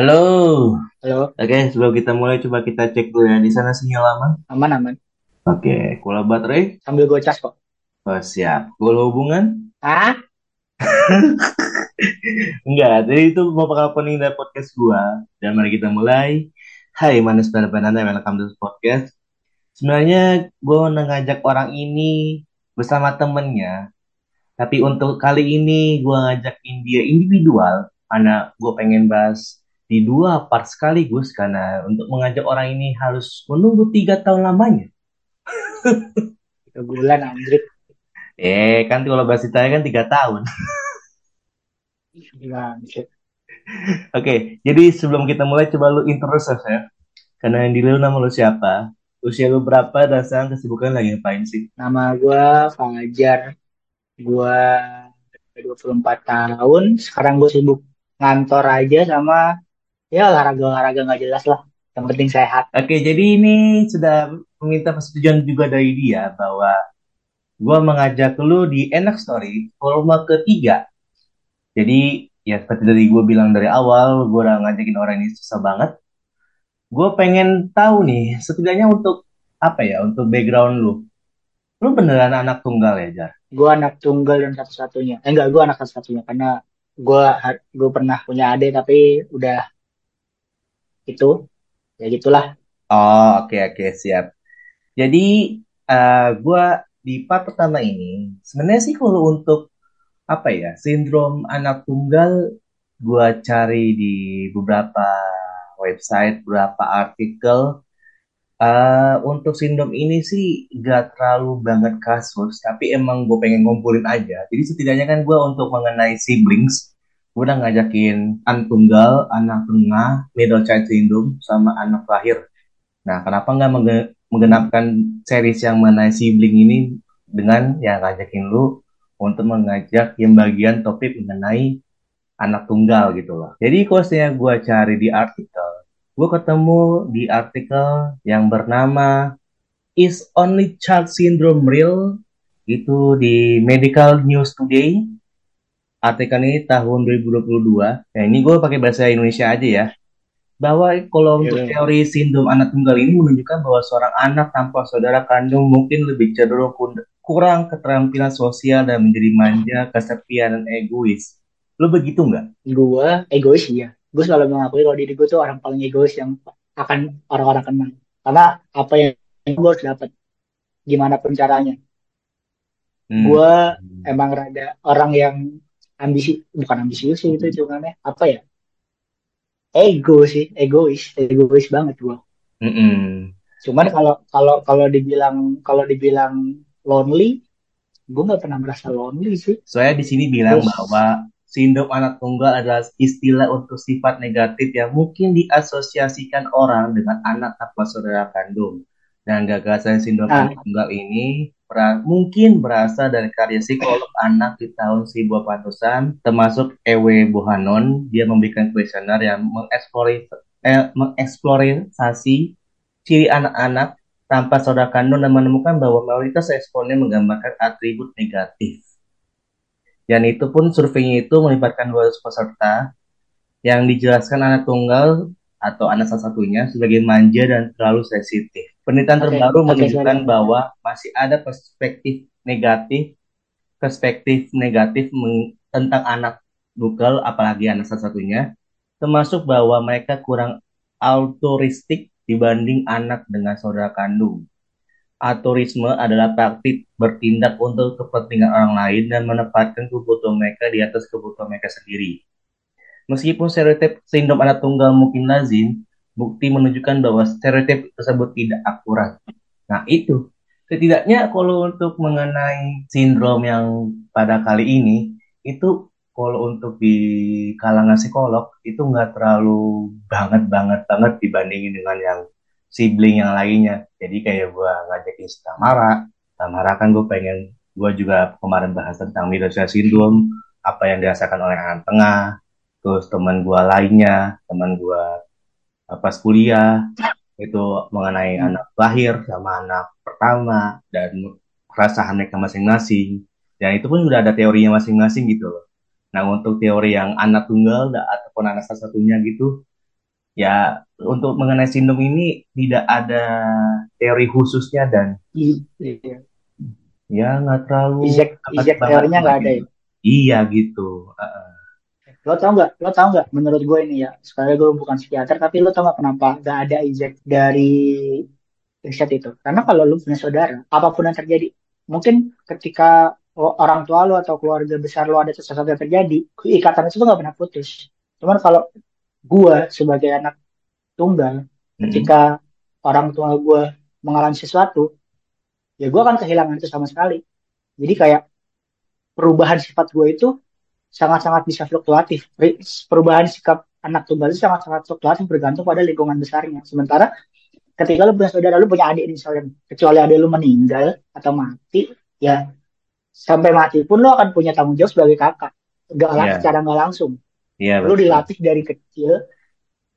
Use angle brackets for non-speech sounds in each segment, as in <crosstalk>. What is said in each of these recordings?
Halo. Halo, Oke, sebelum kita mulai coba kita cek dulu ya di sana sinyal aman. aman aman. Oke, kula baterai. Sambil gocas kok. Oh, siap. Kula hubungan? Ah, <laughs> Enggak, jadi itu mau bakal opening dari podcast gua. Dan mari kita mulai. Hai, manis banana welcome to podcast. Sebenarnya gua mau ngajak orang ini bersama temennya. Tapi untuk kali ini gua ngajakin dia individual. Karena gue pengen bahas di dua part sekaligus. Karena untuk mengajak orang ini harus menunggu tiga tahun lamanya. tiga bulan anjir. Eh, kan kalau bahas Italia kan tiga tahun. Gila. Oke, jadi sebelum kita mulai coba lu introduce ya. Karena yang di lu nama lu siapa? Usia lu berapa dan sekarang kesibukan lagi ngapain sih? Nama gua Fajar. Gua 24 tahun. Sekarang gue sibuk ngantor aja sama ya olahraga-olahraga nggak jelas lah. Yang penting sehat. Oke, jadi ini sudah meminta persetujuan juga dari dia bahwa gua mengajak lu di Enak Story volume ketiga. Jadi ya seperti dari gue bilang dari awal, gue udah ngajakin orang ini susah banget. Gue pengen tahu nih, setidaknya untuk apa ya, untuk background lu. Lu beneran anak tunggal ya, Jar? Gue anak tunggal dan satu-satunya. Eh enggak, gue anak satu-satunya karena gue gue pernah punya adik tapi udah itu ya gitulah. Oh, oke oke siap. Jadi eh gue di part pertama ini sebenarnya sih kalau untuk apa ya sindrom anak tunggal gue cari di beberapa website, beberapa artikel. eh untuk sindrom ini sih gak terlalu banget kasus, tapi emang gue pengen ngumpulin aja. Jadi setidaknya kan gue untuk mengenai siblings, gue udah ngajakin anak tunggal, anak tengah, middle child syndrome, sama anak lahir. Nah, kenapa nggak menggenapkan series yang mengenai sibling ini dengan ya ngajakin lu untuk mengajak yang bagian topik mengenai anak tunggal gitu loh. Jadi saya gue cari di artikel, gue ketemu di artikel yang bernama Is Only Child Syndrome Real? Itu di Medical News Today. Artikel ini tahun 2022. Ya, ini gue pakai bahasa Indonesia aja ya bahwa kalau untuk Ya, teori sindrom anak tunggal ini menunjukkan bahwa seorang anak tanpa saudara kandung mungkin lebih cenderung kurang keterampilan sosial dan menjadi manja, kesepian, dan egois. Lo begitu nggak? gue egois ya. Gue selalu mengakui kalau diri gue tuh orang paling egois yang akan orang-orang kenal. Karena apa yang gue harus dapat, gimana pun caranya. Hmm. Gue emang rada orang yang ambisi, bukan ambisius sih itu hitungannya. Apa ya? Ego sih, egois, egois banget gue. Mm-mm. Cuman kalau kalau kalau dibilang kalau dibilang lonely, gue nggak pernah merasa lonely sih. Saya di sini bilang Terus, bahwa sindrom anak tunggal adalah istilah untuk sifat negatif yang mungkin diasosiasikan orang dengan anak tanpa saudara kandung. Dan gagasan sindrom nah, anak tunggal ini mungkin berasal dari karya psikolog anak di tahun 1800-an, termasuk Ewe Bohannon. Dia memberikan kuesioner yang mengeksplorasi, eh, mengeksplorasi ciri anak-anak tanpa saudara kandung dan menemukan bahwa mayoritas responden menggambarkan atribut negatif. Dan itu pun surveinya itu melibatkan 200 peserta yang dijelaskan anak tunggal atau anak salah satunya sebagai manja dan terlalu sensitif. Penelitian oke, terbaru oke, menunjukkan sorry. bahwa masih ada perspektif negatif perspektif negatif meng- tentang anak tunggal apalagi anak salah satunya termasuk bahwa mereka kurang altruistik dibanding anak dengan saudara kandung. Altruisme adalah praktik bertindak untuk kepentingan orang lain dan menempatkan kebutuhan mereka di atas kebutuhan mereka sendiri. Meskipun stereotip sindrom anak tunggal mungkin lazim, bukti menunjukkan bahwa stereotip tersebut tidak akurat. Nah, itu. Setidaknya kalau untuk mengenai sindrom yang pada kali ini, itu kalau untuk di kalangan psikolog, itu nggak terlalu banget-banget banget dibandingin dengan yang sibling yang lainnya. Jadi kayak gue ngajakin si Tamara, Tamara kan gue pengen, gue juga kemarin bahas tentang middle syndrome, apa yang dirasakan oleh anak tengah, terus teman gue lainnya, teman gue pas kuliah, itu mengenai Hmm, anak lahir sama anak pertama dan keresahan mereka masing-masing. Dan itu pun sudah ada teorinya masing-masing gitu loh. Nah untuk teori yang anak tunggal ataupun anak salah satunya gitu, ya untuk mengenai sindrom ini tidak ada teori khususnya dan Iya. ya nggak terlalu Exact, exact banget teorinya nggak ada ya. Iya gitu. Uh, Lo tau nggak? Lo tau nggak? Menurut gue ini ya, sekali gue bukan psikiater, tapi lo tau nggak kenapa nggak ada exact dari riset itu? Karena kalau lo punya saudara, apa pun yang terjadi, mungkin ketika orang tua lo atau keluarga besar lo ada sesuatu yang terjadi, ikatan itu nggak pernah putus. Cuman kalau gue sebagai anak tunggal, hmm. ketika orang tua gue mengalami sesuatu, ya gue akan kehilangan itu sama sekali. Jadi kayak perubahan sifat gue itu sangat-sangat bisa fluktuatif. Perubahan sikap anak tunggal itu sangat-sangat fluktuatif bergantung pada lingkungan besarnya. Sementara ketika lu punya saudara, lu punya adik misalnya, kecuali adik lu meninggal atau mati, ya sampai mati pun lu akan punya tanggung jawab sebagai kakak. Gak yeah. secara nggak langsung. Yeah, lu dilatih dari kecil,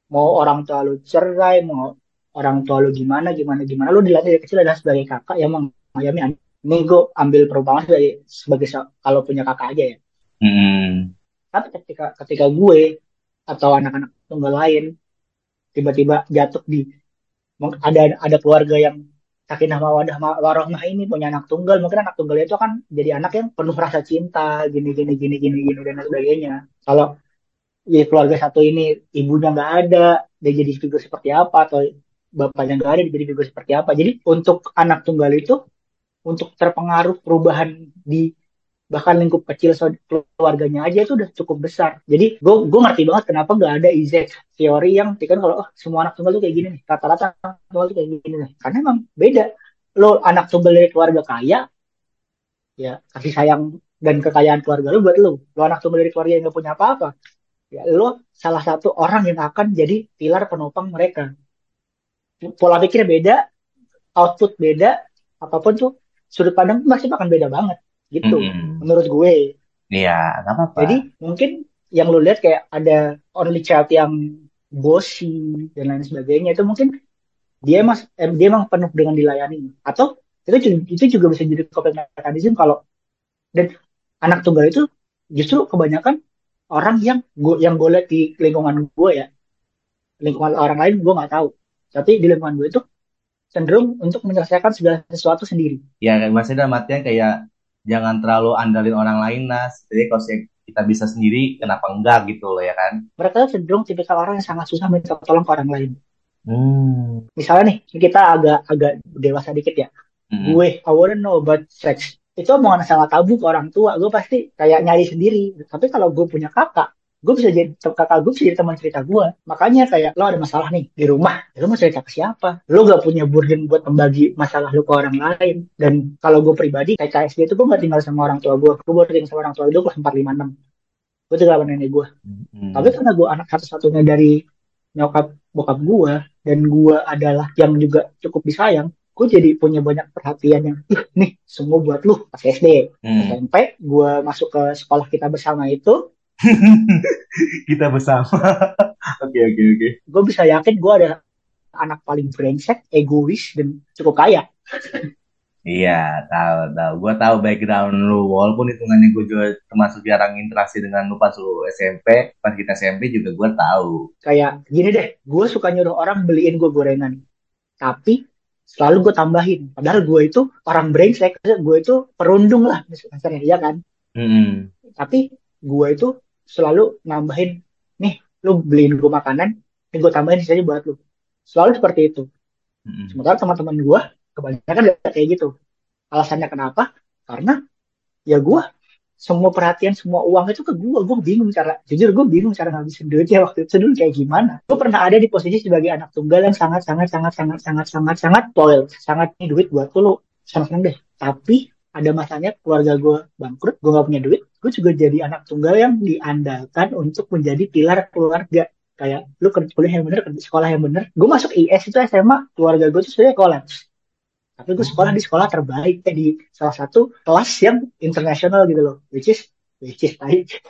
mau orang tua lu cerai, mau orang tua lu gimana, gimana, gimana, lu dilatih dari kecil adalah sebagai kakak yang mengayomi ini gue ambil perumpamaan sebagai sebagai kalau punya kakak aja ya. Hmm. Tapi ketika ketika gue atau anak-anak tunggal lain tiba-tiba jatuh di ada ada keluarga yang sakinah mawadah warohmah ini punya anak tunggal. Mungkin anak tunggal itu kan jadi anak yang penuh rasa cinta gini gini gini gini gini dan sebagainya. Kalau ya keluarga satu ini ibunya nggak ada dia jadi figur seperti apa atau bapaknya nggak ada dia jadi figur seperti apa. Jadi untuk anak tunggal itu untuk terpengaruh perubahan di bahkan lingkup kecil keluarganya aja itu udah cukup besar. Jadi gue gue ngerti banget kenapa nggak ada Isaac teori yang kan kalau oh, semua anak tunggal tuh kayak gini nih, rata-rata anak tunggal tuh kayak gini nih. Karena emang beda. Lo anak tunggal dari keluarga kaya, ya kasih sayang dan kekayaan keluarga lo buat lo. Lo anak tunggal dari keluarga yang gak punya apa-apa, ya lo salah satu orang yang akan jadi pilar penopang mereka. Pola pikirnya beda, output beda, apa pun tuh sudut pandang masih akan beda banget gitu mm-hmm. Menurut gue. Iya nggak apa-apa. Jadi mungkin yang lo lihat kayak ada only child yang bossy dan lain sebagainya itu mungkin dia mas eh, dia emang penuh dengan dilayani. Atau itu itu juga bisa jadi coping mechanism kalau dan anak tunggal itu justru kebanyakan orang yang gue yang gue lihat di lingkungan gue ya. Lingkungan orang lain gue nggak tahu. Tapi di lingkungan gue itu cenderung untuk menyelesaikan segala sesuatu sendiri. Ya, maksudnya dalam artian kayak jangan terlalu andalin orang lain, Nas. Jadi kalau kita bisa sendiri, kenapa enggak gitu loh ya kan? Mereka cenderung tipikal orang yang sangat susah minta tolong ke orang lain. Hmm. Misalnya nih, kita agak agak dewasa dikit ya. Hmm. Gue, I wanna know about sex. Itu omongan sangat tabu ke orang tua. Gue pasti kayak nyari sendiri. Tapi kalau gue punya kakak, gue bisa jadi kakak gue bisa jadi teman cerita gue makanya kayak lo ada masalah nih di rumah lo mau cerita ke siapa? Lo gak punya burden buat membagi masalah lo ke orang lain. Dan kalau gue pribadi kayak KSD itu gue gak tinggal sama orang tua gue gue baru tinggal sama orang tua gue kelas empat lima enam. Gue tinggal sama nenek gue hmm. tapi karena gue anak satu-satunya dari nyokap bokap gue dan gue adalah yang juga cukup disayang gue jadi punya banyak perhatian yang nih semua buat lu. Pas SD hmm. SMP gue masuk ke sekolah kita bersama itu <laughs> kita bersama. <laughs> Oke oke oke. Gue bisa yakin gue ada anak paling brengsek, egois dan cukup kaya. Iya, tahu tahu. Gue tahu background lu. Walaupun hitungannya gue juga termasuk jarang interaksi dengan lu pas lu SMP, pas kita SMP juga gue tahu. Kayak gini deh, gue suka nyuruh orang beliin gue gorengan, tapi selalu gue tambahin. Padahal gue itu orang brengsek, gue itu perundung lah misalnya, ya kan. Mm -hmm. Tapi gue itu selalu nambahin nih lu beliin gue makanan nih gue tambahin sisanya buat lu. Selalu seperti itu. Mm-hmm. sementara teman-teman gue kebanyakan kayak gitu. Alasannya kenapa? Karena ya gue semua perhatian semua uang itu ke gue gue bingung cara jujur gue bingung cara ngabisin duitnya waktu itu. Dulu kayak gimana? Gue pernah ada di posisi sebagai anak tunggal yang sangat sangat sangat sangat sangat sangat sangat toil sangat nih duit buat lu. Senang senang deh. Tapi ada masanya keluarga gue bangkrut gue gak punya duit gue juga jadi anak tunggal yang diandalkan untuk menjadi pilar keluarga. Kayak lu kuliah yang bener sekolah yang bener. Gue masuk IS itu SMA keluarga gue tuh sebenarnya kolaps. Tapi gue sekolah di sekolah terbaik kayak di salah satu kelas yang internasional gitu loh. Which is which is baik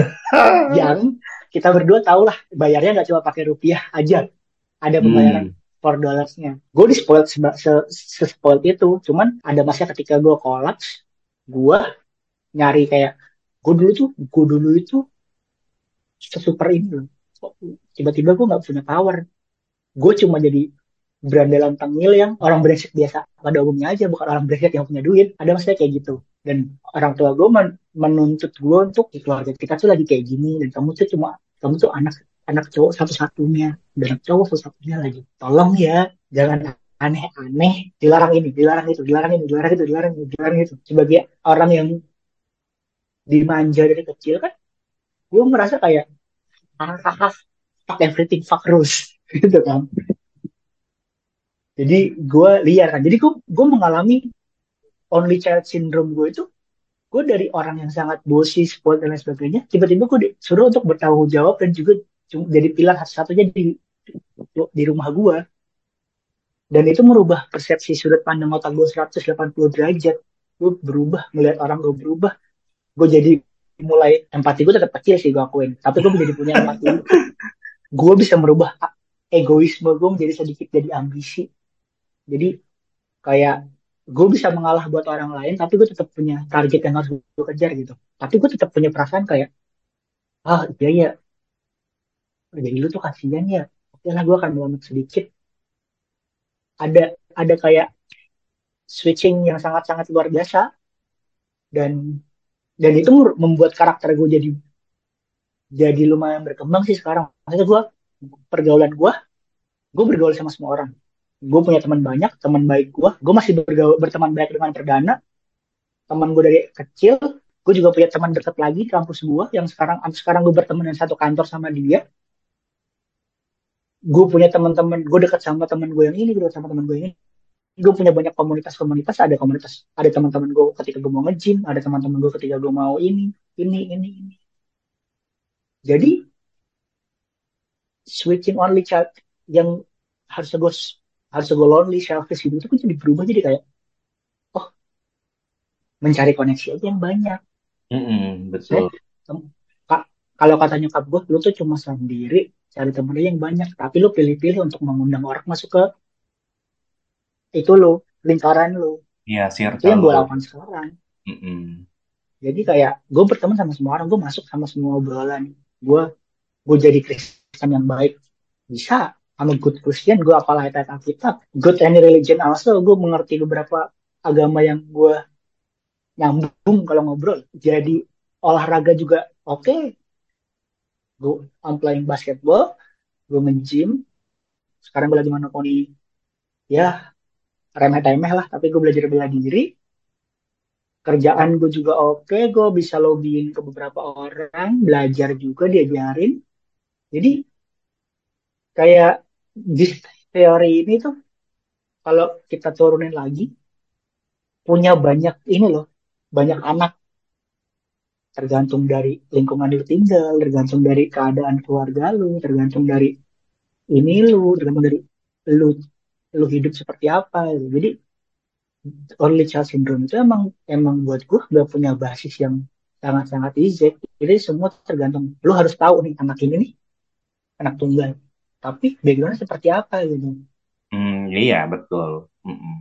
<laughs> yang kita berdua tau lah bayarnya nggak cuma pakai rupiah aja. Ada pembayaran. Hmm for dollarsnya. Gue di spoil se, se, spoil itu cuman ada masa ketika gue kolaps gue nyari kayak gue dulu tuh gue dulu itu sesuper ini loh. Tiba-tiba gue nggak punya power. Gue cuma jadi berandalan tengil yang orang brengsek biasa pada umumnya aja bukan orang brengsek yang punya duit. Ada maksudnya kayak gitu. Dan orang tua gue men- menuntut gue untuk keluarga kita tuh lagi kayak gini dan kamu tuh cuma kamu tuh anak anak cowok satu-satunya. Dan anak cowok satu-satunya lagi. Tolong ya jangan aneh-aneh. Dilarang ini dilarang itu dilarang ini dilarang itu dilarang itu dilarang itu. Sebagai orang yang dimanja dari kecil kan gue merasa kayak anak fuck everything fuck rules. <laughs> Gitu kan. Jadi gue liar kan. Jadi gue gue mengalami only child syndrome gue itu gue dari orang yang sangat bossy sport dan lain sebagainya tiba-tiba gue disuruh untuk bertanggung jawab dan juga jadi pilar satu-satunya di di rumah gue dan itu merubah persepsi sudut pandang otak gue 180 derajat. Gue berubah melihat orang gue berubah. Gue jadi mulai empati gue tetap kecil sih gue akuin. Tapi gue menjadi punya empati gue bisa merubah egoisme gue menjadi sedikit jadi ambisi. Jadi kayak gue bisa mengalah buat orang lain tapi gue tetap punya target yang harus gue kejar gitu. Tapi gue tetap punya perasaan kayak ah iya ya jadi lu tuh kasihan ya. Oke lah gue akan melawan sedikit. Ada ada kayak switching yang sangat-sangat luar biasa. Dan dan itu membuat karakter gue jadi jadi lumayan berkembang sih sekarang. Maksudnya gue pergaulan gue gue bergaul sama semua orang. Gue punya teman banyak teman baik gue gue masih bergaul berteman baik dengan perdana. Teman gue dari kecil gue juga punya teman dekat lagi kampus gue yang sekarang sekarang gue berteman dengan satu kantor sama dia gue punya teman-teman gue dekat sama teman gue yang ini gue dekat sama teman gue yang ini. Gue punya banyak komunitas-komunitas ada komunitas ada teman-teman gue ketika gue mau nge-gym ada teman-teman gue ketika gue mau ini ini ini ini. Jadi switching only child yang harus gue harus gue lonely selfish gitu itu kan jadi berubah jadi kayak oh mencari koneksi aja yang banyak. Mm-mm, Eh, betul. ka- kalau kata nyokap gue lu tuh cuma sendiri cari temen aja yang banyak. Tapi lu pilih-pilih untuk mengundang orang masuk ke itu lu lingkaran lu. Iya, itu circle yang gue lo. lakukan sekarang. Mm-mm. jadi kayak gue berteman sama semua orang gue masuk sama semua obrolan. Gue gue jadi Kristen yang baik. Bisa. I'm a good Christian gue apalah ayat Alkitab. Good any religion also gue mengerti beberapa agama yang gue nyambung kalau ngobrol. Jadi olahraga juga oke gue I'm playing basketball gue nge-gym sekarang gue lagi monoponi ya remeh-temeh lah tapi gue belajar bela diri. Kerjaan gue juga oke gue bisa lobbying ke beberapa orang belajar juga diajarin. Jadi kayak di teori ini tuh kalau kita turunin lagi punya banyak ini loh banyak anak tergantung dari lingkungan lu tinggal tergantung dari keadaan keluarga lu tergantung dari ini lu tergantung dari lu lu hidup seperti apa gitu. jadi early child syndrome itu emang emang buat gue gak punya basis yang sangat-sangat easy jadi semua tergantung lu harus tahu nih anak ini nih anak tunggal tapi backgroundnya seperti apa gitu Hmm, iya, betul. Mm-mm.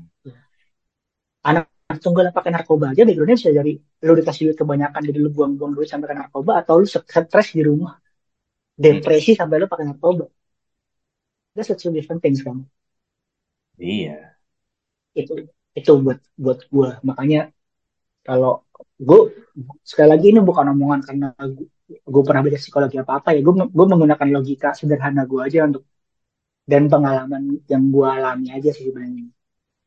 anak tunggal pakai narkoba aja backgroundnya bisa dari lu dikasih duit kebanyakan jadi lu buang-buang duit sampai ke narkoba atau lu stres di rumah. Depresi sampai lu pakai narkoba. That's two different things kan Iya. itu itu buat buat gue makanya kalau gue sekali lagi ini bukan omongan karena gue pernah belajar psikologi apa apa ya. Gue gue menggunakan logika sederhana gue aja untuk dan pengalaman yang gue alami aja sih sebenarnya.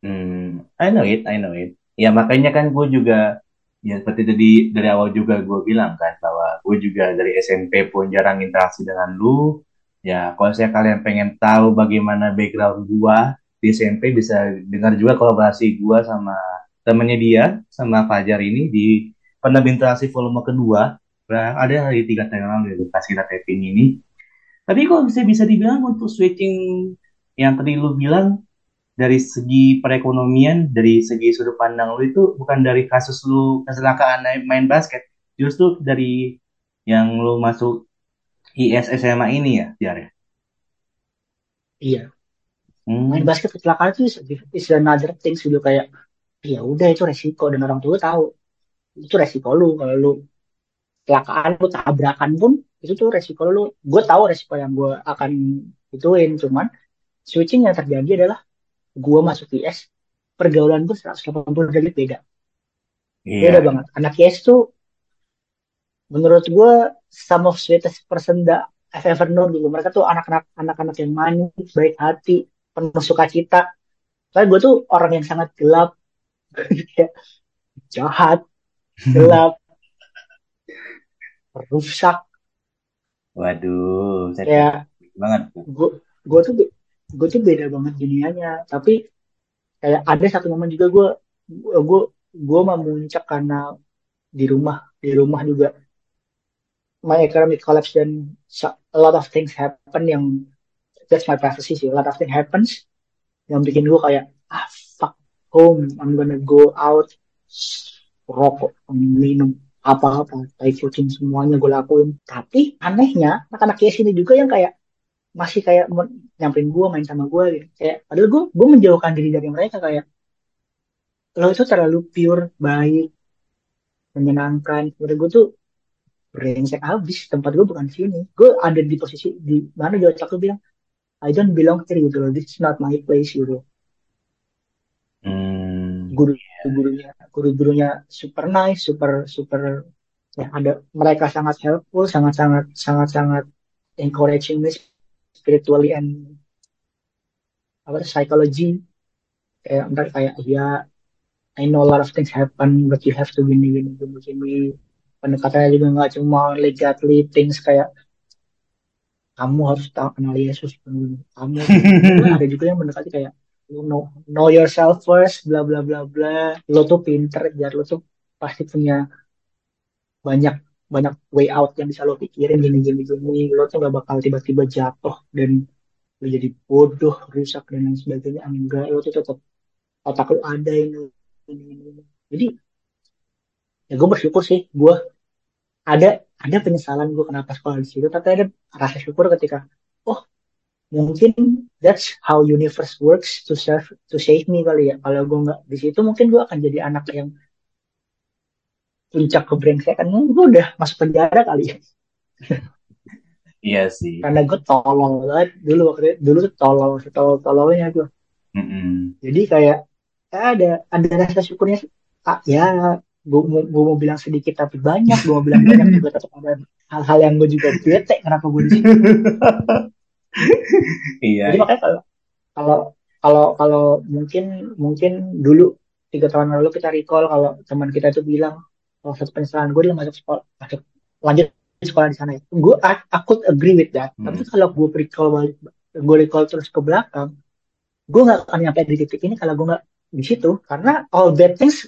Hmm, I know it, I know it. Ya makanya kan gue juga, ya seperti tadi dari awal juga gue bilang kan bahwa gue juga dari SMP pun jarang interaksi dengan lu. Ya kalau saya kalian pengen tahu bagaimana background gue di SMP bisa dengar juga kolaborasi gue sama temennya dia sama Fajar ini di Penabintasi volume kedua. Nah, ada hari tiga yang lalu ya kasih taping ini. Tapi kok bisa bisa dibilang untuk switching yang tadi lu bilang dari segi perekonomian, dari segi sudut pandang lu itu bukan dari kasus lu kecelakaan main basket, justru dari yang lu masuk IS SMA ini ya, Jar ya? iya. Main Hmm, basket kecelakaan itu is, is another thing sudah kayak ya udah itu resiko dan orang tua tahu. Itu resiko lu kalau lu kecelakaan lu tabrakan pun itu tuh resiko lu. Gue tahu resiko yang gue akan ituin cuman switching yang terjadi adalah gue masuk IS pergaulan gue 180 derajat beda. Iya. beda banget. Anak IS tuh menurut gue some of sweetest person that I've ever known gitu. Mereka tuh anak-anak anak-anak yang manis baik hati penuh sukacita. Soalnya gue tuh orang yang sangat gelap kayak <laughs> jahat <laughs> gelap rusak. Waduh, saya kayak banget. gue gue tuh gue tuh beda banget dunianya tapi kayak ada satu momen juga gue gue gue memuncak karena di rumah di rumah juga. My economic collapse dan a lot of things happen yang that's my privacy sih. A lot of things happens yang bikin gue kayak ah fuck home I'm gonna go out rokok minum apa-apa tai kucing semuanya gue lakuin. Tapi anehnya anak-anak yes ini juga yang kayak masih kayak nyamperin gue main sama gue gitu. Kayak padahal gue gue menjauhkan diri dari mereka kayak lo itu terlalu pure baik menyenangkan. Menurut gue tuh brengsek habis tempat gue bukan sini. Gue ada di posisi di mana di otak gue bilang I don't belong here gitu loh. This is not my place gitu. Hmm, guru gurunya guru gurunya super nice super super ya ada mereka sangat helpful sangat sangat sangat sangat encouraging me spiritually and apa psychology. Kayak mereka kayak ya I know a lot of things happen but you have to gini gini gini pendekatannya juga nggak cuma legally things kayak kamu harus tahu kenal Yesus kamu ada juga yang mendekati kayak you know know yourself first bla bla bla bla. Lo tuh pinter biar lo tuh pasti punya banyak banyak way out yang bisa lo pikirin gini gini gini. Lo tuh gak bakal tiba-tiba jatuh dan lo jadi bodoh rusak dan lain sebagainya. Enggak lo tuh tetap otak lo ada ini ini, ini, jadi ya gue bersyukur sih gue ada ada penyesalan gue kenapa sekolah di situ. Tapi ada rasa syukur ketika oh mungkin that's how universe works to save to save me kali ya. Kalau gue nggak di situ mungkin gue akan jadi anak yang puncak kebrengsekan gue udah masuk penjara kali ya iya sih. karena gue tolol banget dulu waktu itu, dulu tuh tolol tolol tololnya gue Mm-mm. jadi kayak ya ada ada rasa syukurnya ah, ya gue mau, gue mau bilang sedikit tapi banyak gue mau bilang banyak juga tetap ada hal-hal yang gue juga bete kenapa gue di situ Iya. jadi makanya kalau kalau kalau kalau mungkin mungkin dulu tiga tahun lalu kita recall kalau teman kita itu bilang satu penyesalan gue dia masuk sekolah masuk lanjut sekolah di sana ya. Gue I, I could agree with that. Hmm. tapi kalau gue recall balik gue recall terus ke belakang gue nggak akan nyampe di titik ini kalau gue nggak di situ. Karena all bad things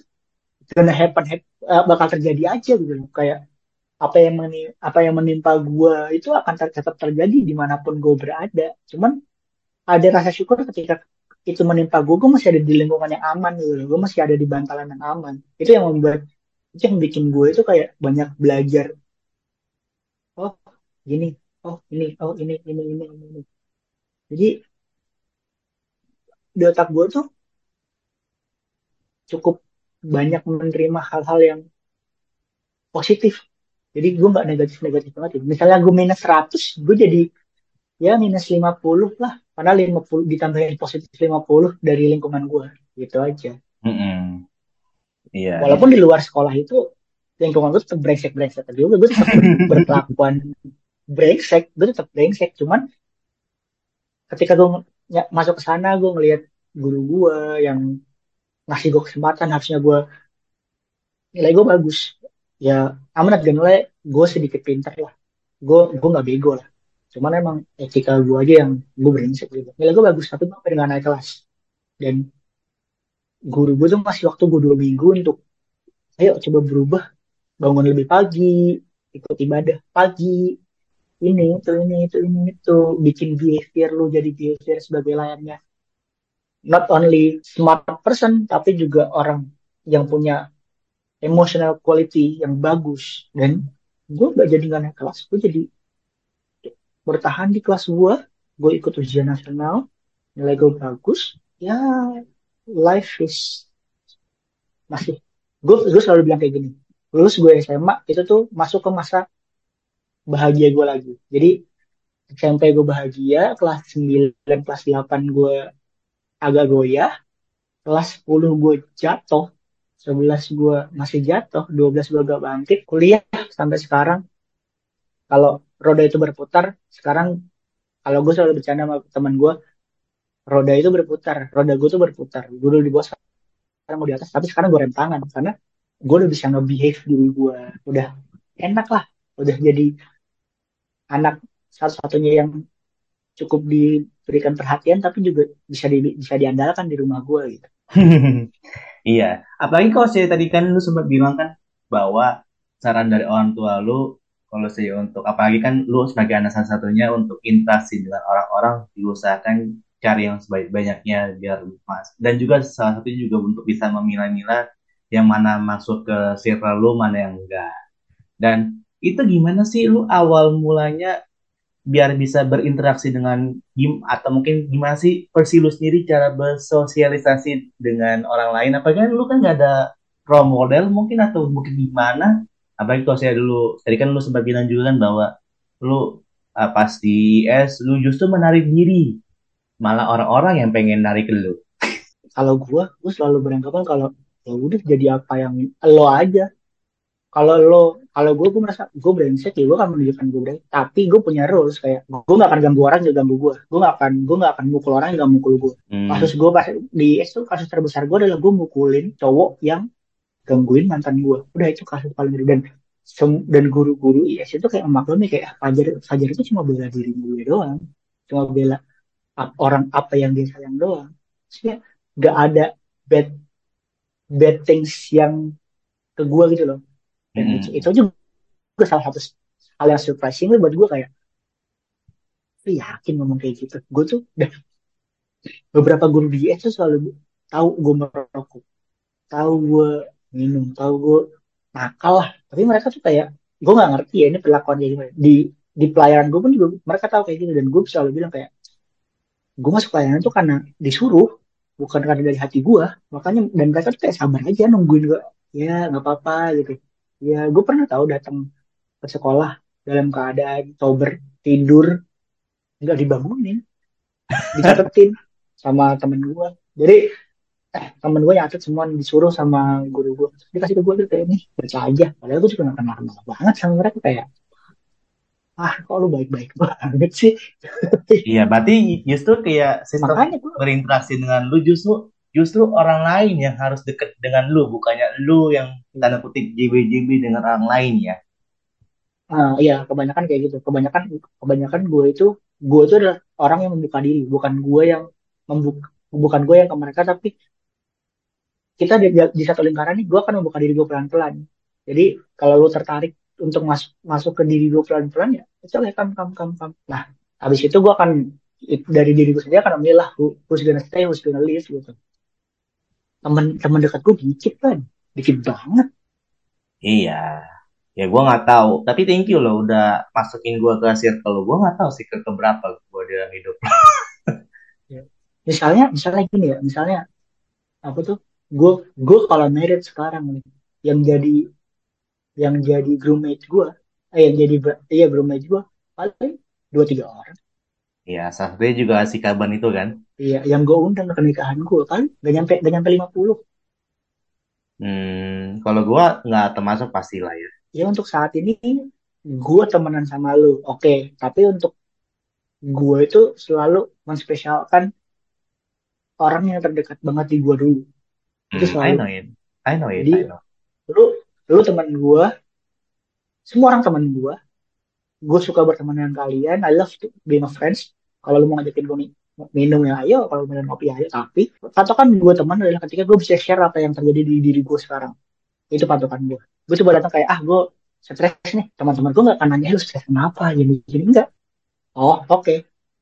gonna happen hap- eh, bakal terjadi aja gitu loh. Kayak apa yang meni- apa yang menimpa gue itu akan ter- tetap terjadi di mana pun gue berada. Cuman ada rasa syukur ketika itu menimpa gue gue masih ada di lingkungan yang aman gitu loh. Gue masih ada di bantalan yang aman. Itu yang membuat itu yang bikin gue itu kayak banyak belajar. Oh gini. Oh ini. Oh ini ini ini ini, ini. jadi di otak gue tuh cukup banyak menerima hal-hal yang positif. Jadi gue nggak negatif-negatif banget ya. misalnya gue minus 100 gue jadi ya minus 50 lah. Karena 50 ditambahin positif 50 dari lingkungan gue. Gitu aja. Mm-mm. Iya. walaupun di luar sekolah itu lingkungan gue tetap brengsek-brengsek. Juga gue tetap ber- berkelakuan brengsek gue tetap brengsek. Cuman ketika gue ny- masuk ke sana gue ngelihat guru gue yang ngasih gue kesempatan harusnya gue nilai gue bagus. Ya not gonna lie gue sedikit pintar lah. Gue gue nggak bego lah. Cuman emang etika gue aja yang gue brengsek gitu. Nilai gue bagus tapi gue nggak naik kelas. Dan guru gue tuh masih waktu gue dua minggu untuk ayo coba berubah bangun lebih pagi ikut ibadah pagi. Ini itu ini itu ini itu. Bikin behavior lu jadi behavior sebagai layaknya not only smart person tapi juga orang yang punya emotional quality yang bagus. Dan gue gak jadi nggak naik kelas gue jadi bertahan di kelas gue gue ikut ujian nasional nilai gue bagus ya life is masih gue gue selalu bilang kayak gini lulus gue SMA itu tuh masuk ke masa bahagia gue lagi. Jadi SMP gue bahagia kelas 9 kelas 8 gue agak goyah kelas 10 gue jatuh 11 gue masih jatuh 12 gue agak bangkit kuliah sampai sekarang. Kalau roda itu berputar sekarang kalau gue selalu bercanda sama teman gue roda itu berputar roda gue tuh berputar. Gue dulu di bawah sekarang mau di atas tapi sekarang gue rem tangan karena gue udah bisa nge-behave diri gue udah enak lah udah jadi anak satu-satunya yang cukup diberikan perhatian tapi juga bisa di, bisa diandalkan di rumah gue gitu. <laughs> Iya, apalagi kalau saya tadi kan lu sempat bilang kan bahwa saran dari orang tua lu kalau saya untuk apalagi kan lu sebagai anak satu-satunya untuk interaksi dengan orang-orang diusahakan cari yang sebaik-banyaknya biar mas dan juga salah satunya juga untuk bisa memilah-milah yang mana masuk ke circle lu mana yang enggak. Dan itu gimana sih? Lu awal mulanya biar bisa berinteraksi dengan gim atau mungkin gimana sih versi lu sendiri cara bersosialisasi dengan orang lain? Apa kan lu kan nggak ada role model mungkin atau mungkin gimana apalagi kalau saya dulu tadi kan lu sempat bilang juga kan bahwa lu uh, pas di IS lu justru menarik diri malah orang-orang yang pengen narik lu. Kalau gue gue selalu beranggapan kalau ya udah jadi apa yang lo aja. Kalau lo kalau gue gue merasa gue brengsek ya gue akan menunjukkan gue brengsek. Tapi gue punya rules kayak gue gak akan ganggu orang juga ganggu gue gue gak akan gue gak akan mukul orang yang gak mukul gue hmm. kasus gue pas di es tuh kasus terbesar gue adalah gue mukulin cowok yang gangguin mantan gue udah itu kasus paling gede. Dan dan guru-guru IS itu kayak memaklumi kayak Fajar Fajar itu cuma bela diri gue doang. Cuma bela orang apa yang dia sayang doang. Maksudnya gak ada bad bad things yang ke gue gitu loh. Dan hmm. itu, itu juga salah satu hal yang surprising buat gue kayak lu yakin ngomong kayak gitu? Gue tuh udah <laughs> beberapa guru di IS tuh selalu tahu gue merokok tahu gue minum tahu gue nakal lah. Tapi mereka tuh kayak gue nggak ngerti ya ini perlakuannya gimana. Di di pelayaran gue pun juga mereka tahu kayak gitu dan gue selalu bilang kayak gue masuk pelayanan tuh karena disuruh bukan karena dari hati gue makanya dan mereka tuh kayak sabar aja nungguin gue ya nggak apa-apa gitu. Ya gue pernah tahu datang ke sekolah dalam keadaan sober tidur nggak dibangunin. Dicatetin sama temen gue jadi eh temen gue nyatet semua disuruh sama guru gue dikasih ke gue gitu kayak nih baca aja. Padahal gue juga gak kenal banget sama mereka kayak ah kok lu baik-baik banget sih? <laughs> Iya berarti justru kayak sistem Makanya berinteraksi dengan lu justru justru orang lain yang harus deket dengan lu bukannya lu yang tanda kutip JB-JB dengan orang lain ya? Ah iya kebanyakan kayak gitu. Kebanyakan kebanyakan gue itu gue itu adalah orang yang membuka diri. Bukan gue yang membuka bukan gue yang ke mereka tapi kita di, di satu lingkaran nih gue akan membuka diri gue pelan-pelan. Jadi kalau lu tertarik untuk masuk masuk ke diri gue pelan-pelan ya itu oke kam kam kam kam nah habis itu gue akan dari diri gue sendiri akan memilih lah who's gonna stay who's gonna leave gitu. Temen temen dekat gue dikit kan dikit banget. Iya. Ya gue nggak tahu. Tapi thank you loh udah masukin gue ke circle gue nggak tahu sih ke keberapa gue dalam hidup. <laughs> Ya. misalnya misalnya gini ya misalnya apa tuh? Gue gue kalau married sekarang nih yang jadi yang jadi roommate gue eh yang jadi iya roommate gue paling dua tiga orang Iya, satunya juga si Kaban itu kan. Iya, yang gue undang ke nikahan gue kan gak nyampe gak nyampe 50. Hmm, kalau gue nggak termasuk pastilah ya. Ya untuk saat ini gue temenan sama lu, oke. Okay. Tapi untuk gue itu selalu menspesialkan orang yang terdekat banget di gue dulu. Hmm, itu selalu. I know it. I know it. Jadi, I know. Lu, lu teman gue, semua orang teman gue, gue suka berteman dengan kalian. I love to being a friends. Kalau lu mau ngajakin gue minum ya ayo. Kalau minum kopi ayo. Tapi patokan gue teman adalah ketika gue bisa share apa yang terjadi di diri gue sekarang. Itu patokan gue gue coba datang kayak ah gue stres nih. Teman-teman gue gak akan nanya lu stres kenapa? Gini gini. Enggak oh oke. Okay.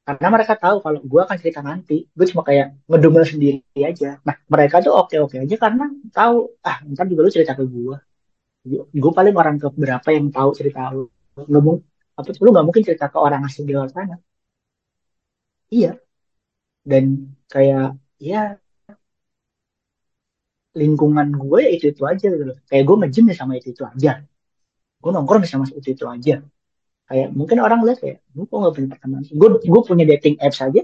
karena mereka tahu kalau gue akan cerita nanti gue cuma kayak ngedumel sendiri aja. Nah mereka tuh oke oke aja karena tahu ah ntar juga lu cerita ke gue gue paling orang ke berapa yang tahu cerita lu? Ngomong apa lu nggak mungkin cerita ke orang asing di luar sana. Iya. Dan kayak ya lingkungan gue ya itu itu aja gitu kayak gue nge-gym ya sama itu itu aja. Gue nongkrong ya sama itu itu aja. Kayak mungkin orang lihat kayak gue kok gak punya pertemanan gue gue punya dating apps aja.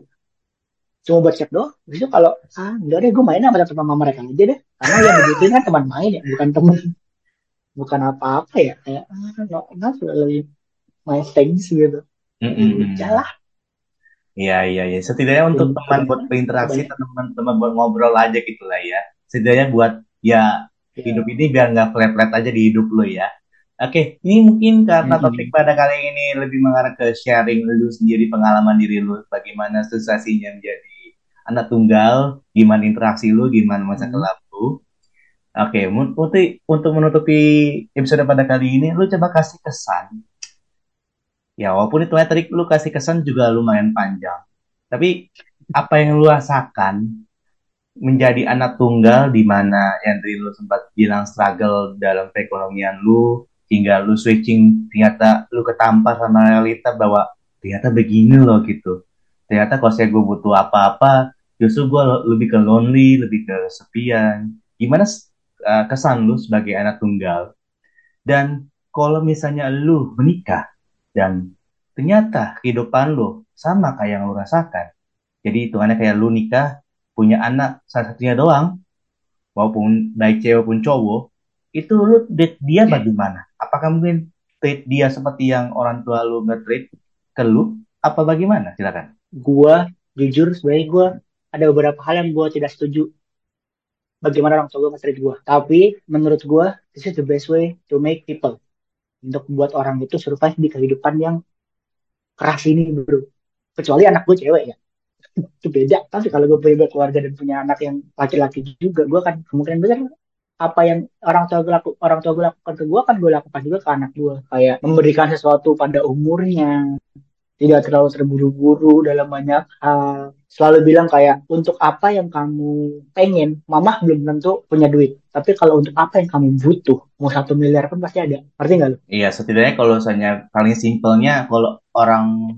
Cuma buat chat doang. Bisa kalau ah enggak deh gue main sama teman mereka aja deh. Karena yang dibutuhin kan teman main ya bukan teman bukan apa-apa ya kayak ah no, not really my things gitu jalan Iya, iya, iya. Setidaknya untuk teman buat berinteraksi, teman-teman buat ngobrol aja gitu lah ya. Setidaknya buat ya hidup ya ini biar nggak flat-flat aja di hidup lo ya. Oke, ini mungkin karena topik pada kali ini lebih mengarah ke sharing lu sendiri, pengalaman diri lu, bagaimana sensasinya menjadi anak tunggal, gimana interaksi lu, gimana masa Hmm. kelam lu. Oke, mun- untuk menutupi episode pada kali ini, lu coba kasih kesan. Ya, walaupun itu tadi lu kasih kesan juga lumayan panjang. Tapi apa yang lu rasakan menjadi anak tunggal di mana yang tadi lu sempat bilang struggle dalam perekonomian lu hingga lu switching ternyata lu ketampar sama realita bahwa ternyata begini loh gitu. Ternyata kalau saya gue butuh apa-apa justru gue lebih ke lonely, lebih ke kesepian. Gimana uh, kesan lu sebagai anak tunggal? Dan kalau misalnya lu menikah dan ternyata kehidupan lu sama kayak yang lu rasakan. Jadi hitungannya kayak lu nikah punya anak salah satunya doang, maupun baik cewek pun cowok, itu lu treat dia bagaimana? Apakah mungkin treat dia seperti yang orang tua lu nge-treat ke lu? Apa bagaimana? Silakan. gue jujur sebenarnya gue ada beberapa hal yang gue tidak setuju bagaimana orang tua gue nge gue tapi menurut gue this is the best way to make people. Untuk membuat orang itu survive di kehidupan yang keras ini bro. Kecuali anak gue cewek ya. Itu beda. Tapi kalau gue punya keluarga dan punya anak yang laki-laki juga gue kan kemungkinan besar apa yang orang tua gue laku, orang tua gue lakukan ke gue kan gue lakukan juga ke anak gue kayak memberikan sesuatu pada umurnya tidak terlalu terburu-buru dalam banyak hal. Selalu bilang kayak untuk apa yang kamu pengen mama belum tentu punya duit. Tapi kalau untuk apa yang kamu butuh mau satu miliar pun pasti ada. Ngerti nggak lu? Iya, setidaknya kalau misalnya paling simpelnya kalau orang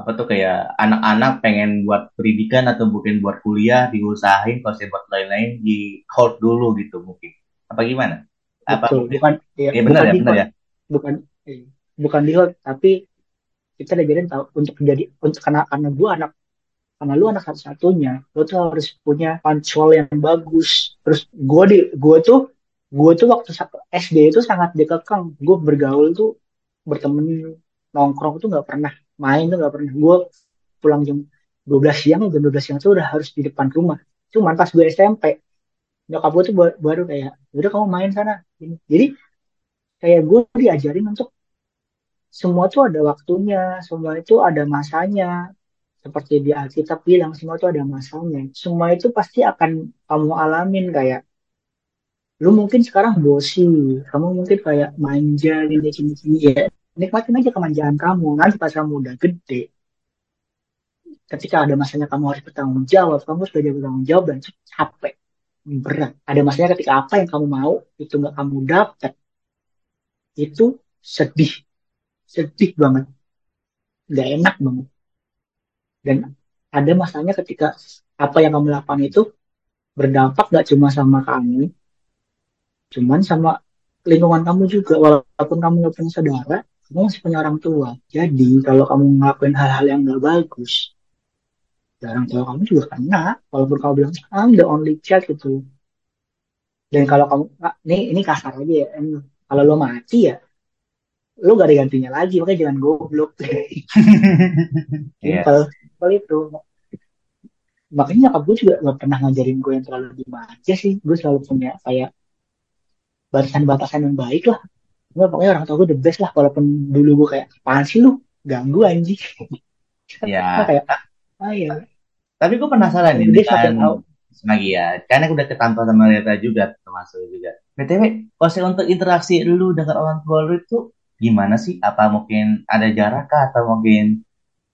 apa tuh kayak anak-anak pengen buat pendidikan atau mungkin buat kuliah diusahain kalau saya buat lain-lain di hold dulu gitu mungkin. Apa gimana? Apa betul mungkin? bukan ya, ya benar ya benar ya. Bukan eh, bukan di tapi kita diajarin tahu untuk jadi untuk karena karena gue anak karena lu anak satu-satunya lu tuh harus punya kontrol yang bagus. Terus gue di gue tuh gue tuh waktu SD itu sangat dikekang. Gue bergaul tuh berteman nongkrong tuh nggak pernah main tuh nggak pernah. Gue pulang jam 12 siang jam 12 siang tuh udah harus di depan rumah. Cuman pas gue SMP nyokap gue tuh baru kayak udah kamu main sana. Jadi kayak gue diajarin untuk semua tuh ada waktunya semua itu ada masanya. Seperti di Alkitab bilang semua itu ada masanya. Semua itu pasti akan kamu alamin kayak lu mungkin sekarang bosi kamu mungkin kayak manja gini gini gini ya. Nikmatin aja kemanjaan kamu nanti pas kamu udah gede ketika ada masanya kamu harus bertanggung jawab kamu harus belajar bertanggung jawab dan capek berat. Ada masanya ketika apa yang kamu mau itu nggak kamu dapat itu sedih sedih banget. Nggak enak banget. Dan ada masanya ketika apa yang kamu lakukan itu berdampak gak cuma sama kamu cuman sama lingkungan kamu juga. Walaupun kamu gak punya saudara kamu masih punya orang tua. Jadi kalau kamu ngelakuin hal-hal yang gak bagus ya orang tua kamu juga kena. Walaupun kamu bilang I'm the only child gitu. Dan kalau kamu ini ini kasar aja ya kalau lo mati ya lo gak ada gantinya lagi makanya jangan goblok. <laughs> Iya. simpel simpel itu makanya nyokap gue juga gak pernah ngajarin gue yang terlalu dimanja sih. Gue selalu punya kayak batasan-batasan yang baik lah. Gue pokoknya orang tua gue the best lah walaupun dulu gue kayak apaan sih lu? Ganggu anjing. <laughs> Ya kayak ah ya tapi gue penasaran nih tahu. Semagi ya karena udah ketampar sama Reta juga termasuk juga. Btw kalau untuk interaksi lu dengan orang tua lu itu gimana sih? Apa mungkin ada jarak kah? Atau mungkin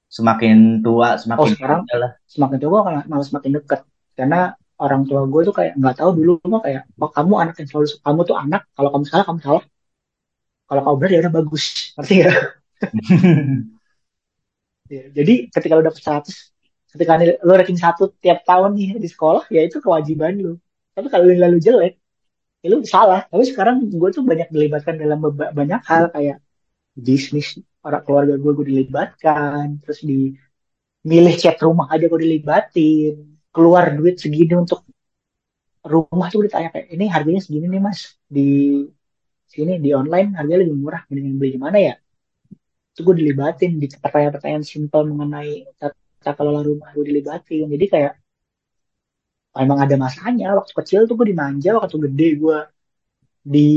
semakin tua oh semakin sekarang lah? semakin tua gue malah semakin deket. Karena orang tua gue tuh kayak nggak tahu dulu mah kayak oh kamu anak yang selalu kamu tuh anak kalau kamu salah kamu salah. Kalau kamu benar ya udah bagus. Ngerti <laughs> ya Ya, jadi ketika lu dapet 100 ketika lu ranking satu tiap tahun nih di sekolah ya itu kewajiban lu. Tapi kalau nilai lu jelek ya lu salah. Tapi sekarang gue tuh banyak dilibatkan dalam banyak hal. Kayak bisnis orang keluarga gue gue dilibatkan. Terus di milih chat rumah aja gue dilibatin. Keluar duit segini untuk rumah tuh ditanya kayak ini harganya segini nih mas. Di sini di online harganya lebih murah. Mending beli di mana ya? Itu gue dilibatin. Di pertanyaan-pertanyaan simpel mengenai tata kelola rumah gue dilibatin. Jadi kayak emang ada masanya. Waktu kecil tuh gue dimanja waktu gede gue di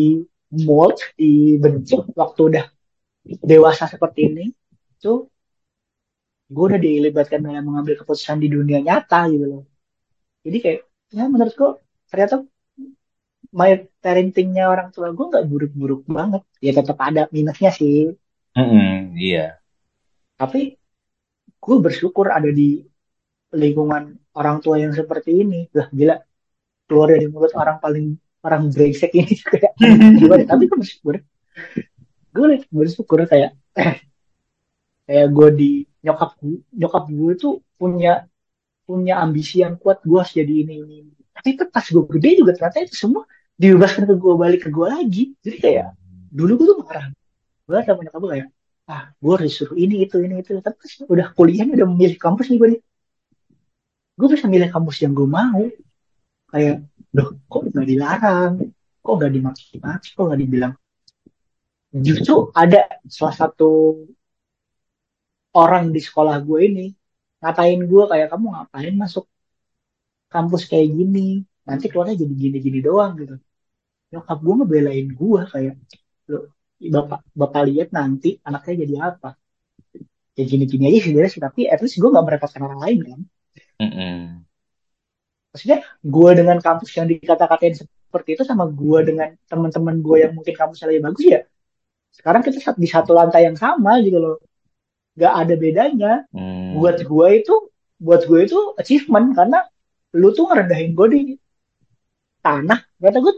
mold dibentuk waktu udah dewasa seperti ini tuh gue udah dilibatkan dalam mengambil keputusan di dunia nyata gitu loh. Jadi kayak ya menurut gue ternyata my parentingnya orang tua gue nggak buruk-buruk banget. Ya tetap ada minusnya sih. Mm -hmm, iya. Tapi gue bersyukur ada di lingkungan orang tua yang seperti ini. Lah gila. Keluar dari mulut orang paling orang brengsek ini kayak <laughs> gimana? Tapi gue bersyukur. Gue bersyukur kayak kayak gue di nyokap gue nyokap gue tuh punya punya ambisi yang kuat. Gue harus jadi ini ini tapi pas gue gede juga ternyata itu semua dibebaskan ke gue balik ke gue lagi. Jadi kayak dulu gue tuh marah. Gue sama nyokap gue kayak ah gue harus suruh ini itu ini itu. Tapi pas udah kuliah udah memilih kampus nih gue nih gue bisa milih kampus yang gue mau. Kayak loh kok nggak dilarang? Kok nggak dimaki-maki kok nggak dibilang? Justru ada salah satu orang di sekolah gue ini ngatain gue kayak kamu ngapain masuk kampus kayak gini? Nanti keluarnya jadi gini-gini doang gitu. Nyokap gue ngebelain gue kayak lo bapak bapak lihat nanti anaknya jadi apa? Ya gini-gini aja sebenarnya sih tapi at least gue gak merepotkan orang lain kan mm -hmm. maksudnya gue dengan kampus yang dikata-katain seperti itu sama gue dengan teman-teman gue yang mungkin kampusnya lebih bagus ya sekarang kita di satu lantai yang sama gitu loh. Gak ada bedanya. Hmm. buat gue itu buat gue itu achievement karena lu tuh ngerendahin gue di tanah. Ternyata gue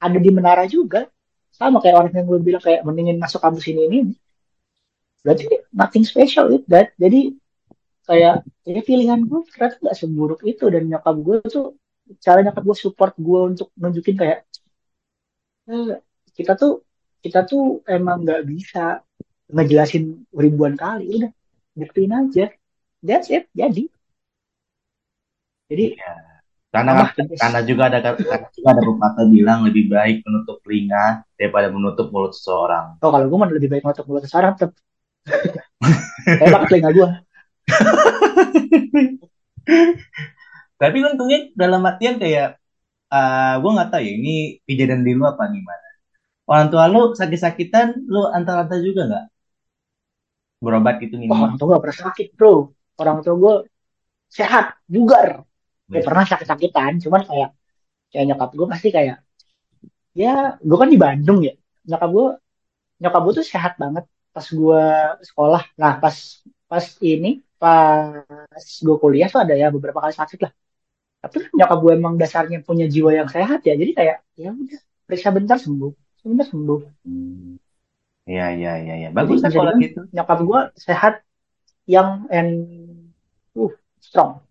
ada di menara juga. Sama kayak orang yang gue bilang kayak mendingin masuk kampus ini ini. Berarti nothing special it that. Jadi kayak ya pilihan gue ternyata nggak seburuk itu? Dan nyokap gue tuh cara nyokap gue support gue untuk nunjukin kayak eh, kita tuh kita tuh emang nggak bisa ngejelasin ribuan kali udah buktiin aja. That's it jadi. Jadi ya. karena karena juga ada karena juga ada pepatah bilang lebih baik menutup telinga daripada menutup mulut seseorang. Oh kalau gue mah lebih baik menutup mulut seseorang tetap hebat <laughs> telinga gue <laughs> tapi untungnya dalam artian kayak uh, ah, gue nggak tahu ya ini kejadian di lu apa gimana? Orang tua lu sakit-sakitan lu antar-antar juga nggak? Berobat gitu nih oh, orang tua gak pernah sakit bro. Orang tua gue sehat bugar. Gue pernah sakit-sakitan cuman kayak kayak nyokap gue pasti kayak ya gue kan di Bandung ya. Nyokap gue nyokap gue tuh sehat banget pas gue sekolah. Nah pas pas ini pas gue kuliah tuh ada ya beberapa kali sakit lah tapi nyokap gue emang dasarnya punya jiwa yang sehat ya jadi kayak ya udah periksa bentar sembuh sebentar sembuh hmm. Iya iya iya ya. bagus kan kalau gitu. Nyokap gue sehat, yang and uh strong.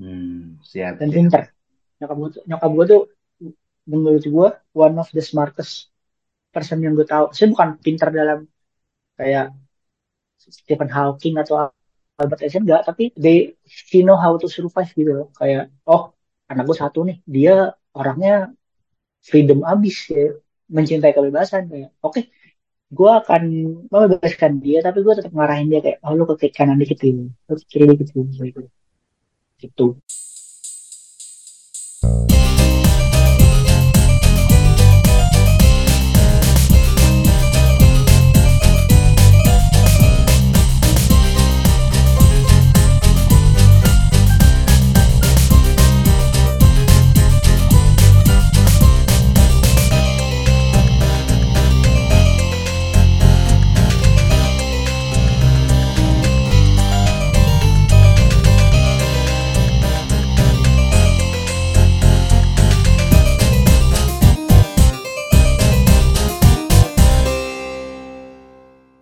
Hmm, siap. Dan pinter. Nyokap gue nyokap gue tuh menurut gue one of the smartest person yang gue tahu. Saya bukan pinter dalam kayak Stephen Hawking atau Albert Einstein enggak, tapi they she know how to survive gitu loh. Kayak oh anak gue satu nih, dia orangnya freedom abis ya. Mencintai kebebasan kayak oke okay, gue akan membebaskan dia tapi gue tetap ngarahin dia kayak oh lu ke kanan dikit gitu lu ke kiri dikit gitu gitu